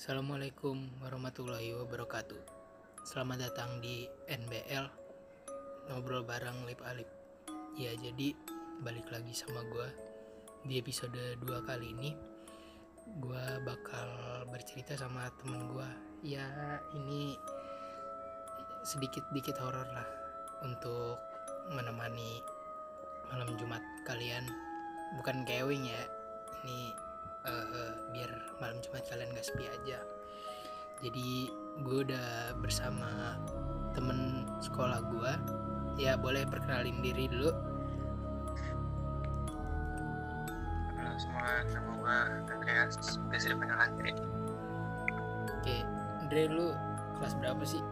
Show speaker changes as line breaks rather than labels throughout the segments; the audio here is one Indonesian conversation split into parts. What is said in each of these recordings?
Assalamualaikum warahmatullahi wabarakatuh. Selamat datang di NBL ngobrol bareng Lip Alip. Ya jadi balik lagi sama gue di episode 2 kali ini. Gue bakal bercerita sama temen gue. Ya ini sedikit-dikit horor lah untuk menemani malam Jumat kalian. Bukan kewing ya. Ini uh, biar malam Jumat kalian gak sepi aja. Jadi gue udah bersama temen sekolah gue ya boleh perkenalin diri dulu.
Halo semua, nama gue Andreas, biasa dipanggil Andre.
Oke Andre lu kelas berapa sih?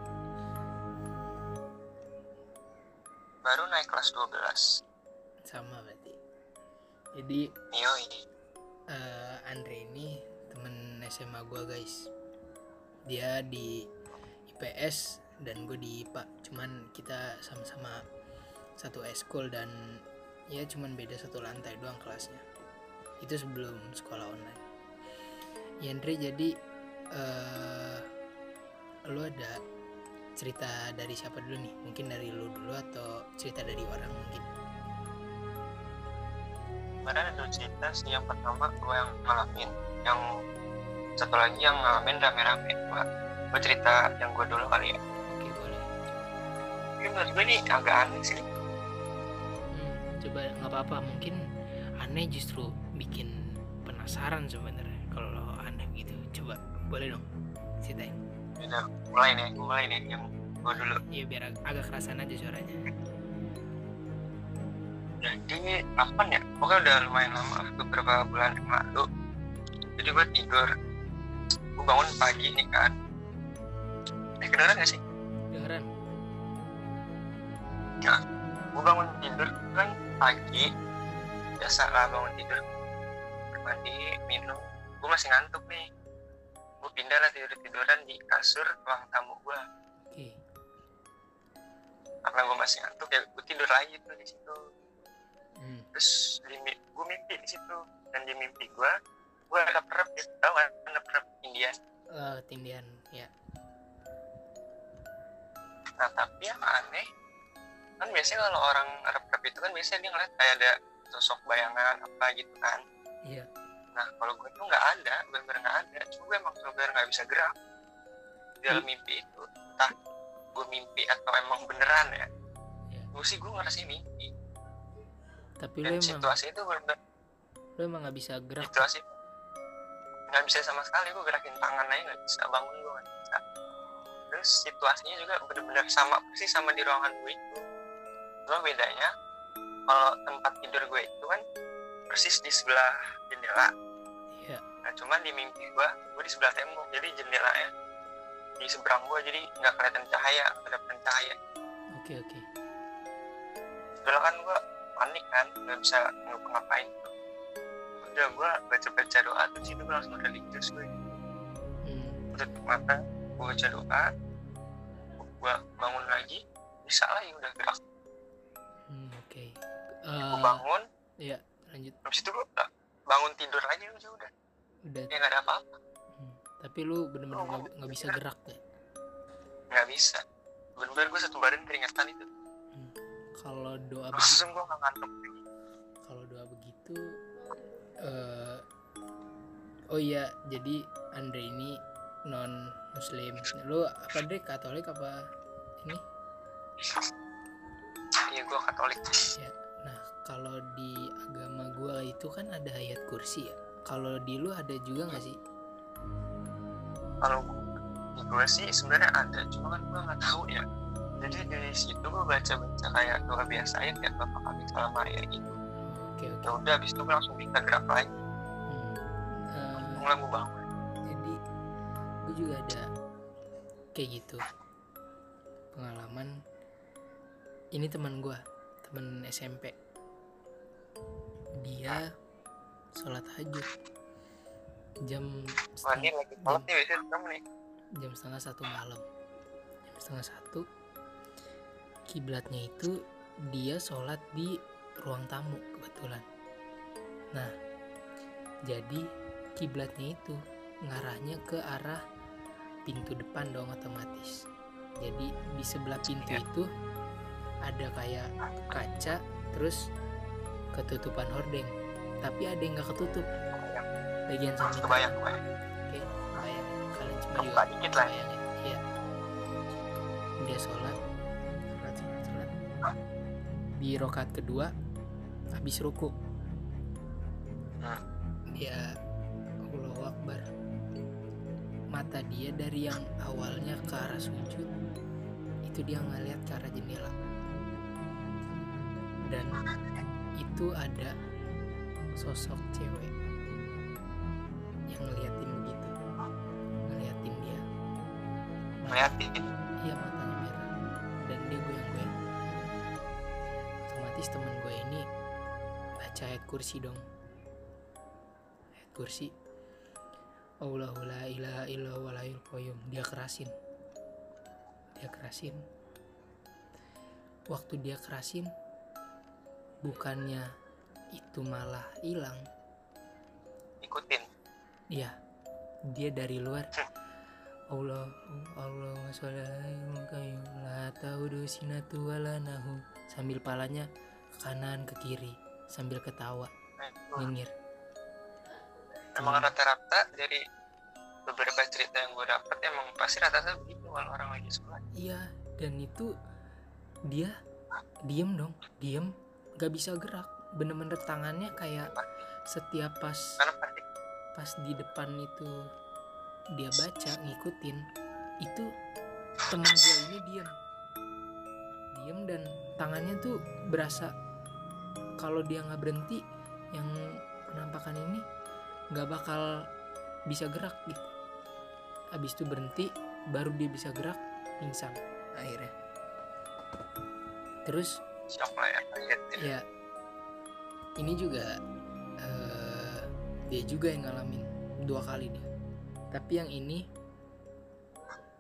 Baru naik kelas 12
sama berarti. Jadi
Yoi
uh, Andre ini temen SMA gue guys. Dia di IPS dan gue di IPA cuman kita sama-sama satu eskul dan ya cuman beda satu lantai doang kelasnya. Itu sebelum sekolah online. Ya Andre jadi uh, lu ada cerita dari siapa dulu nih? Mungkin dari lu dulu atau cerita dari orang mungkin
Sebenarnya ada dua cerita sih, yang pertama gue yang ngalamin. Yang satu lagi yang ngalamin rame-rame. Gue, gue cerita yang gue dulu kali ya.
Oke boleh.
Tapi menurut gue ini agak aneh sih.
Hmm, coba nggak apa-apa mungkin aneh justru bikin penasaran sebenarnya kalau aneh gitu. Coba boleh dong ceritain.
Udah mulai nih, mulai nih yang gue dulu.
Ya biar ag- agak kerasan aja suaranya
Jadi kapan ya? Pokoknya udah lumayan lama beberapa bulan yang lalu. Jadi gue tidur. Gue bangun pagi nih kan. Eh kedengeran gak sih?
dengeran
gue bangun tidur kan pagi. Biasa lah bangun tidur. Mandi minum. Gue masih ngantuk nih. Gue pindah lah tidur tiduran di kasur ruang tamu gue
oke.
Karena gue masih ngantuk ya gue tidur lagi tuh di situ
hmm.
terus di, gue mimpi di situ dan di mimpi gue gue ada perep gitu tau kan ada perep India
Eh, tindian ya
nah tapi yang aneh kan biasanya kalau orang rep itu kan biasanya dia ngeliat kayak ada sosok bayangan apa gitu kan
iya
Nah, kalau gue tuh nggak ada, bener-bener nggak ada. Cuma gue emang bener-bener nggak bisa gerak di dalam mimpi itu. Entah gue mimpi atau emang beneran ya.
Iya.
Gue sih gue ngerasa mimpi.
Tapi lu
Dan
emang
situasi itu bener-bener
lu emang nggak bisa gerak
situasi nggak bisa sama sekali gue gerakin tangan aja nggak bisa bangun gue nggak bisa. Terus situasinya juga bener-bener sama persis sama di ruangan gue itu. Cuma bedanya kalau tempat tidur gue itu kan persis di sebelah jendela
iya
Nah, cuman di mimpi gua, gua di sebelah tembok, jadi jendelanya di seberang gua, jadi nggak kelihatan cahaya, nggak kelihatan cahaya.
oke oke
Sebelah kan gua panik kan, nggak bisa ngapa-ngapain. Udah gua baca-baca doa, terus itu gua langsung religius gue.
hmm.
Udah mata, gua baca doa, gua bangun lagi, bisa lagi udah gerak.
hmm, oke
Gua
Eh,
bangun,
ya lanjut
habis itu udah bangun tidur lagi aja udah,
udah
ya nggak ada apa-apa,
hmm. tapi lu bener-bener nggak nggak bisa gerak ya
nggak bisa. Bener-bener gua satu badan keringetan itu,
hmm. Kalau doa begitu kalau doa begitu eh oh iya jadi Andre ini non muslim lu apa Andre Katolik apa ini?
Iya gua katolik.
ya nah kalau di agama gua itu kan ada ayat kursi ya. Kalau di lu ada juga nggak sih?
Kalau gue sih sebenarnya ada cuma kan gue nggak tahu ya jadi dari situ gue baca baca kayak doa biasa aja kayak bapak kami salam Maria gitu.
Oke oke.
Ya udah habis itu gue langsung bisa gerak lagi
Hmm. Eh,
mulai gue bangun.
jadi gue juga ada kayak gitu pengalaman. Ini teman gue teman SMP dia sholat tahajud. Jam
wah ini
setengah,
lagi sholat nih biasanya kamu nih.
jam setengah satu malam. Jam setengah satu kiblatnya itu dia sholat di ruang tamu kebetulan. Nah jadi kiblatnya itu ngarahnya ke arah pintu depan dong otomatis. Jadi di sebelah pintu
Iya.
itu ada kayak kaca terus ketutupan hordeng. Tapi ada yang nggak ketutup.
Kebayang
bagian samping
kebayang kebayang
oke bayang kalian cuma juga
dikit lah.
bayangin iya. Dia sholat di rokat kedua habis ruku.
Hmm.
dia Allahu Akbar. Mata dia dari yang awalnya ke arah sujud itu dia ngeliat ke arah jendela. Dan itu ada sosok cewek yang ngeliatin begitu ngeliatin dia.
Ngeliatin?
Iya matanya otomatis teman gue ini baca ayat kursi dong. Ayat kursi. Allahu la ilaha illa qayyum. Dia kerasin. Dia kerasin. Waktu dia kerasin bukannya itu malah hilang.
Ikutin?
Iya, dia dari luar. Allah Allah la taudu sinatu wala nahu sambil palanya ke kanan ke kiri sambil ketawa
itu
nyengir.
emang rata-rata dari beberapa cerita yang gue dapet emang pasti rata-rata begitu kalau orang lagi sholat.
Iya, dan itu dia diem dong, diem, gak bisa gerak. Bener-bener tangannya kayak setiap pas pas di depan itu dia baca ngikutin itu temen gue ini diem. Diem dan tangannya tuh berasa kalau dia nggak berhenti yang penampakan ini nggak bakal bisa gerak gitu. Habis itu berhenti baru dia bisa gerak pingsan akhirnya. Terus
shock lah ya kaget ya.
ya ini juga eh, dia juga yang ngalamin dua kali dia. Tapi yang ini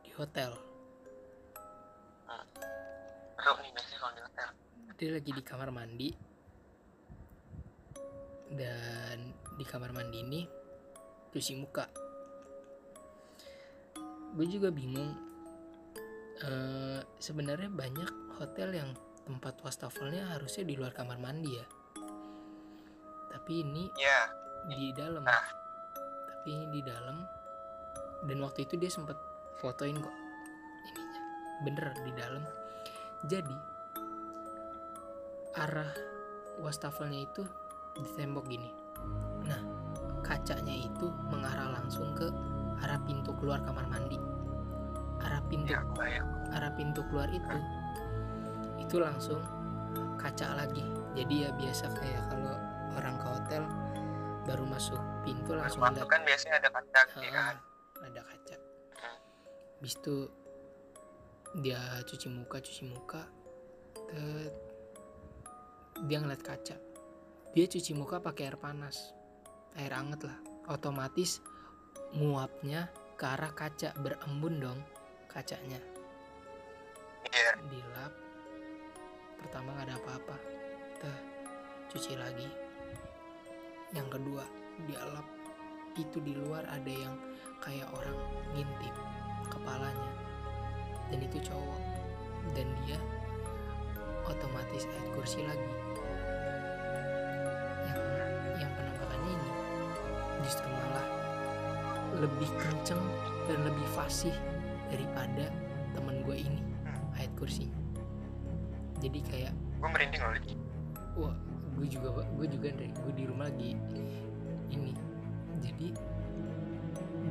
di hotel dia lagi di kamar mandi. Dan di kamar mandi ini cuci muka. Gue juga bingung eh, sebenarnya banyak hotel yang tempat wastafelnya harusnya di luar kamar mandi ya. Tapi ini
ya
di dalam.
Nah.
tapi ini di dalam. Dan waktu itu dia sempat fotoin kok ininya. Bener di dalam. Jadi arah wastafelnya itu di tembok gini. Nah kacanya itu mengarah langsung ke arah pintu keluar kamar mandi. Arah pintu
ya
arah pintu keluar itu itu langsung kaca lagi. Jadi ya biasa kayak kalau orang ke hotel baru masuk pintu langsung
Masuk
lihat.
kan biasanya ada kaca gitu
Ah,
kan?
Ada kaca. Habis itu dia cuci muka cuci muka tet, dia ngeliat kaca. Dia cuci muka pakai air panas. Air anget lah. Otomatis nguapnya ke arah kaca. Berembun dong kacanya.
Iya.
Dilap. Pertama nggak ada apa-apa. Teh, cuci lagi. Yang kedua dialap itu di luar ada yang kayak orang ngintip kepalanya. Dan itu cowok. Dan dia otomatis ayat kursi lagi justru malah lebih kenceng dan lebih fasih daripada temen gue ini ayat kursi. Jadi kayak
gue merinding loh lagi
wah gue juga gue juga dari gue di rumah lagi ini. Jadi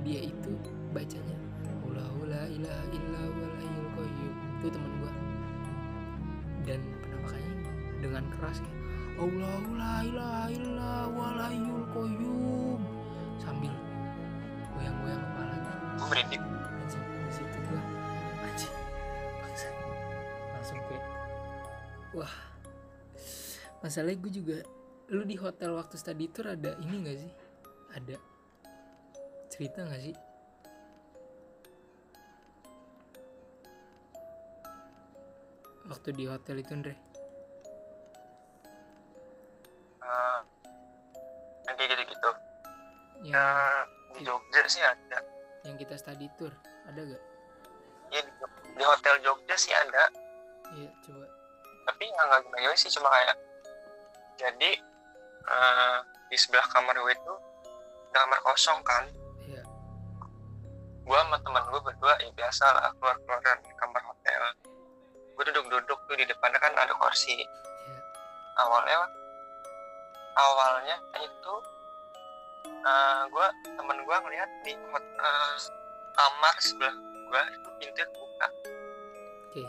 dia itu bacanya Allahu la ilaha illa qayyum. Itu teman gue dan penampakannya dengan keras kayak Allahu la ilaha illa hayyul qayyum gitu
gue merinding
anjing di situ gua anjing bangsa langsung kayak wah. Masalahnya gue juga lu di hotel waktu study tour ada ini gak sih? Ada. Cerita gak sih? Waktu di hotel itu Andre.
Yang kayak gitu-gitu.
Yang
ya di Jogja sih ada
yang kita study tour ada gak
ya di, di hotel Jogja sih ada.
Iya coba.
Tapi nggak nggak gimana sih cuma kayak jadi eh, di sebelah kamar gue itu ada kamar kosong kan.
Iya.
Gue sama teman gue berdua ya biasa lah keluar keluar dari kamar hotel. Gue duduk duduk tuh di depannya kan ada kursi.
Iya.
Awalnya awalnya itu eh gue temen gue ngeliat di eh, kamar sebelah gue itu pintu buka.
Oke.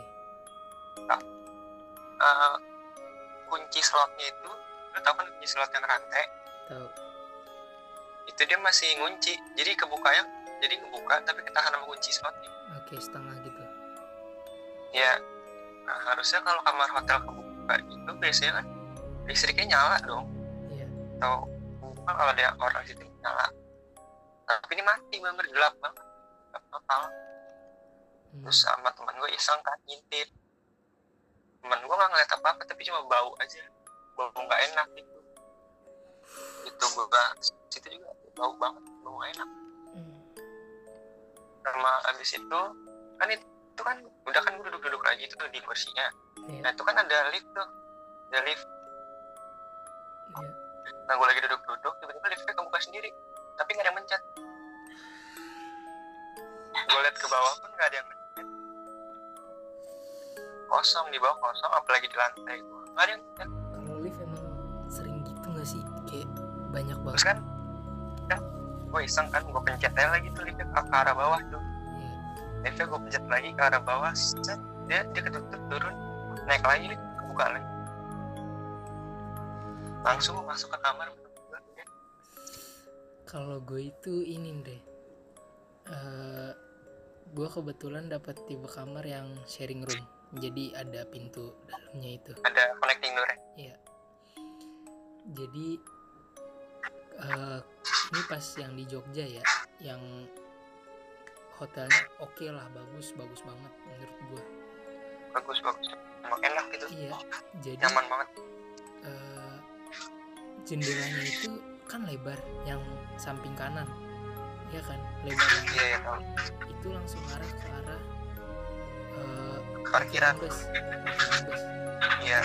Eh, kunci slotnya itu lu tau kan kunci slot yang rantai?
Tahu
itu dia masih ngunci jadi kebukanya jadi ngebuka tapi ketahan sama kunci slotnya
oke setengah gitu.
Ya nah, harusnya kalau kamar hotel kebuka itu biasanya kan listriknya nyala dong.
Iya.
Atau kan kalau ada orang situ nyala tapi ini mati bener gelap banget. Gelap total.
Hmm,
terus sama teman gue iseng kan ngintip teman gue nggak ngeliat apa apa tapi cuma bau aja. Bau nggak enak gitu. Itu gue situ juga bau banget bau nggak enak.
Hmm,
sama abis itu kan itu kan udah kan gue duduk-duduk lagi tuh di kursinya.
Iya.
Nah itu kan ada lift tuh. Ada lift nah gue lagi duduk-duduk tiba-tiba liftnya kebuka sendiri tapi nggak ada yang mencet. Gue liat ke bawah pun nggak ada yang mencet. Kosong di bawah kosong apalagi di lantai gua. nggak ada yang mencet.
Kalau lift emang sering gitu gak sih? Kayak banyak
terus
banget
kan kan gue iseng kan gue pencet aja lagi tuh liftnya ke, arah bawah tuh.
Iya.
Liftnya gue pencet lagi ke arah bawah set dia dia ketutup turun naik lagi kebuka lagi langsung masuk ke kamar ya.
kalau gue itu ini deh eh gue kebetulan dapat tipe kamar yang sharing room jadi ada pintu dalamnya itu
ada connecting door
Iya. Jadi eh ini pas yang di Jogja ya, yang hotelnya oke lah, bagus, bagus banget menurut gua.
bagus bagus enak gitu
Iya. Jadi
nyaman banget
eh, jendelanya itu kan lebar, yang samping kanan, ya kan, lebarnya.
iya ya tau
Itu langsung arah ke arah eh,
parkiran.
Bus, parkiran bus.
iya.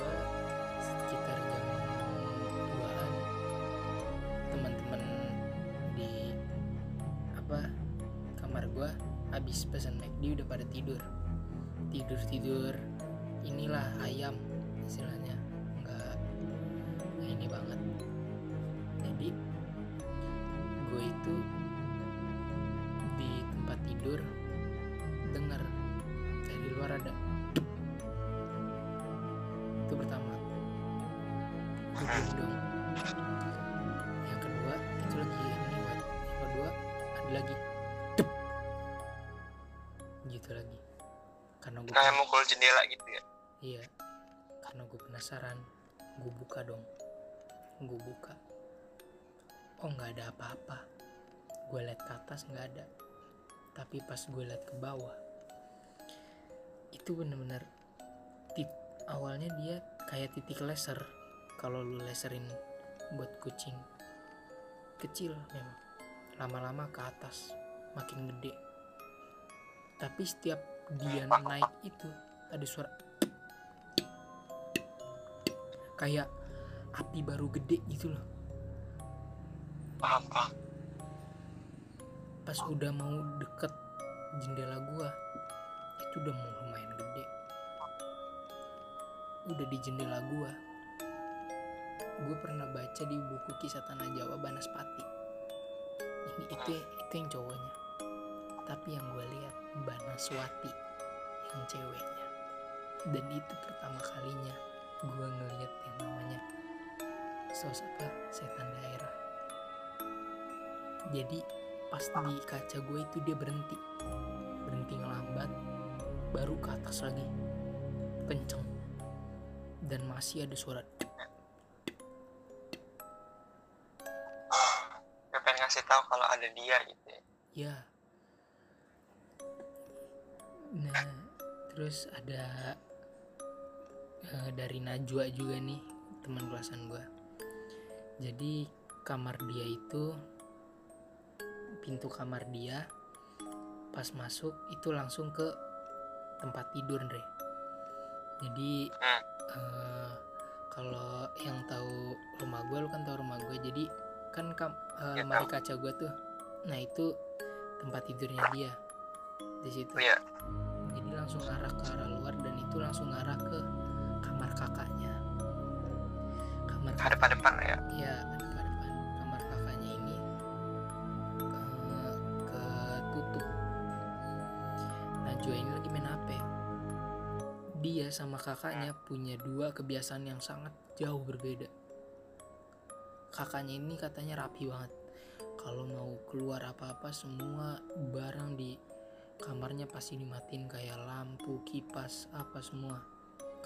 Gua sekitar jam 2an teman-teman di apa kamar gua habis pesan McD udah pada tidur. Tidur tidur inilah ayam istilahnya banget. Jadi gue itu di tempat tidur dengar dari luar ada. Itu pertama. Gue dong. Yang kedua itu lagi lewat. Yang kedua ada lagi. Gitu lagi. Karena gue
kayak mukul jendela gitu
oh nggak ada apa-apa. Gue liat ke atas nggak ada. Tapi pas gue liat ke bawah itu bener-bener tit awalnya dia kayak titik laser. Kalau lu laserin buat kucing kecil memang lama-lama ke atas makin gede. Tapi setiap dia naik itu ada suara kayak api baru gede gitu loh
paham
pas udah mau deket jendela gua itu udah mau lumayan gede. Udah di jendela gua. Gue pernah baca di buku kisah tanah Jawa Banaspati. Ini itu itu yang cowoknya. Tapi yang gue lihat Banaswati yang ceweknya. Dan itu pertama kalinya gue ngeliat yang namanya sosok setan daerah jadi pas di kaca gue itu dia berhenti. Berhenti ngelambat baru ke atas lagi. Kenceng. Dan masih ada suara
gue pengen ngasih tahu kalau ada dia gitu ya.
Ya. Nah terus ada eh, dari Najwa juga nih teman kelasan gue jadi kamar dia itu pintu kamar dia pas masuk itu langsung ke tempat tidur Andre. Jadi eh, kalau yang tahu rumah gue lu kan tahu rumah gue jadi kan kam,
Ya,
lemari kaca gue tuh. Nah itu tempat tidurnya dia di situ.
Iya.
Jadi langsung arah ke arah luar dan itu langsung arah ke kamar kakaknya. Kamar
ada pada depan ya
ya Najwa ini lagi main HP dia sama kakaknya punya dua kebiasaan yang sangat jauh berbeda. Kakaknya ini katanya rapi banget. Kalau mau keluar apa-apa semua barang di kamarnya pasti dimatiin kayak lampu kipas apa semua.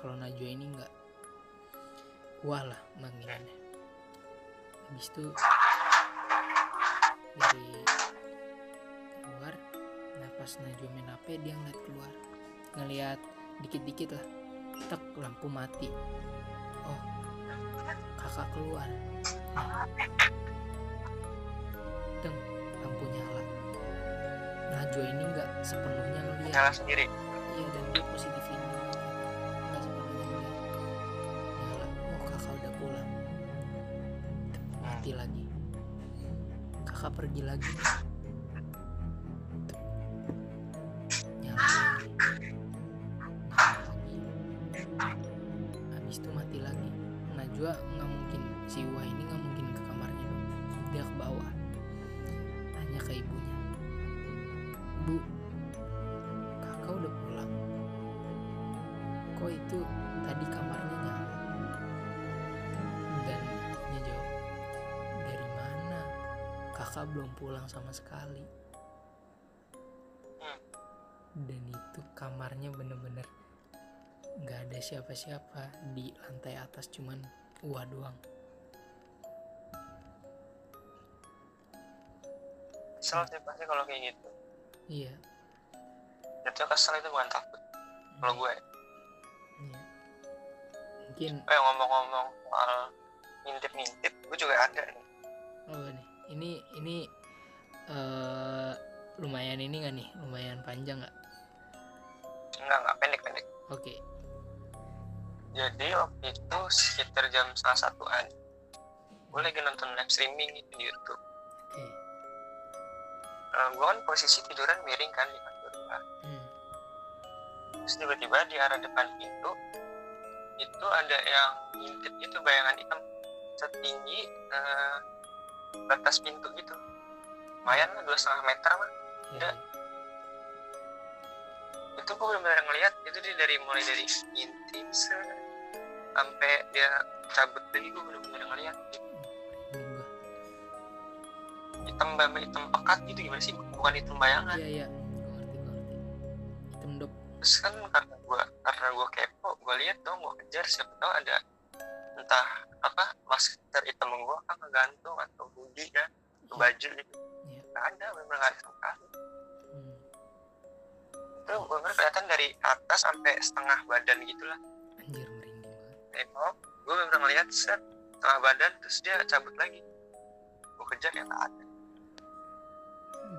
Kalau Najwa ini enggak wah lah manggilannya habis itu dari keluar nah pas Najwa main HP dia ngeliat keluar. Ngeliat dikit-dikit lah. Tek lampu mati. Oh kakak keluar. Nah, deng lampu nyala. Najwa ini nggak sepenuhnya ngeliat.
Nyala sendiri?
Iya dan dia positif ini. Nggak sepenuhnya ngeliat. Nyala. Oh kakak udah pulang. Mati lagi. Kakak pergi lagi kakak belum pulang sama sekali.
Hmm.
dan itu kamarnya bener-bener nggak ada siapa-siapa. Di lantai atas cuman Wah doang.
Kesel sih pasti kalau kayak gitu.
Iya.
Jatuh kesel itu bukan takut. Kalau gue
iya. mungkin
eh ngomong-ngomong soal ngintip-ngintip gue juga ada nih,
ini ini eh lumayan ini nggak nih? Lumayan panjang nggak?
enggak enggak pendek-pendek
Oke,
jadi waktu itu sekitar jam setengah satuan gue lagi nonton live streaming gitu di YouTube
oke,
Eh, gue kan posisi tiduran miring kan di gua.
hmm.
terus tiba-tiba di arah depan pintu itu ada yang ngintip gitu bayangan hitam setinggi eh, batas pintu gitu. Lumayan lah dua setengah meter mah
ya,
Ada. itu gue benar-benar ngeliat itu dia dari mulai dari set, sampai dia cabut lagi gue benar-benar ngeliat. Hitam banget hitam pekat gitu gimana sih? Bukan hitam bayangan.
Iya iya. Hitam dok.
terus kan karena gua karena gua kepo gua lihat dong gua kejar siapa tahu ada entah apa masker hitam gua kan ngegantung atau hoodie ya ke baju gitu
Iya.
nggak ada memang nggak ada sama sekali
Hmm.
itu bener kelihatan dari atas sampai setengah badan gitulah
Anjir merinding
tengok gua bener ngeliat set setengah badan terus dia cabut lagi gua kejar ya nggak ada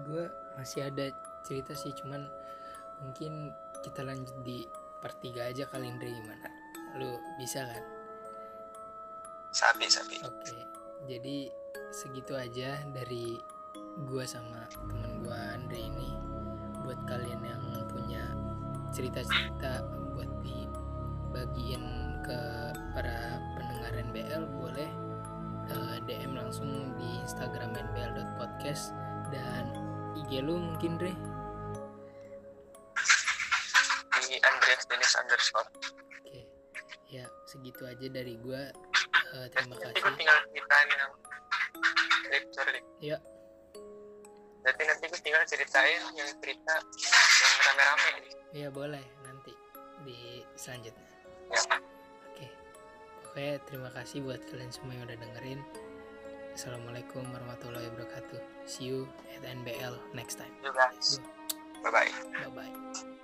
Gue masih ada cerita sih, cuman mungkin kita lanjut di part 3 aja kali Indri gimana? Lu bisa kan?
Sapi sapi
Oke, jadi segitu aja dari gua sama temen gua Andre ini. Buat kalian yang punya cerita-cerita buat dibagiin ke para pendengar NBL boleh eh, DM langsung di Instagram nbl.podcast dan IG lu mungkin Dre.
di Andreas Dennis underscore
Oke, ya segitu aja dari gua. Eh, terima
nanti
kasih.
tinggal ceritain yang Lip, sorry, Lip.
Ya,
Berarti nanti gue tinggal ceritain yang cerita yang rame-rame nih.
ya boleh nanti di selanjutnya.
Ya.
Oke. Oke, terima kasih buat kalian semua yang udah dengerin. Assalamualaikum warahmatullahi wabarakatuh. See you at NBL next time.
Guys. Bye-bye.
Bye bye.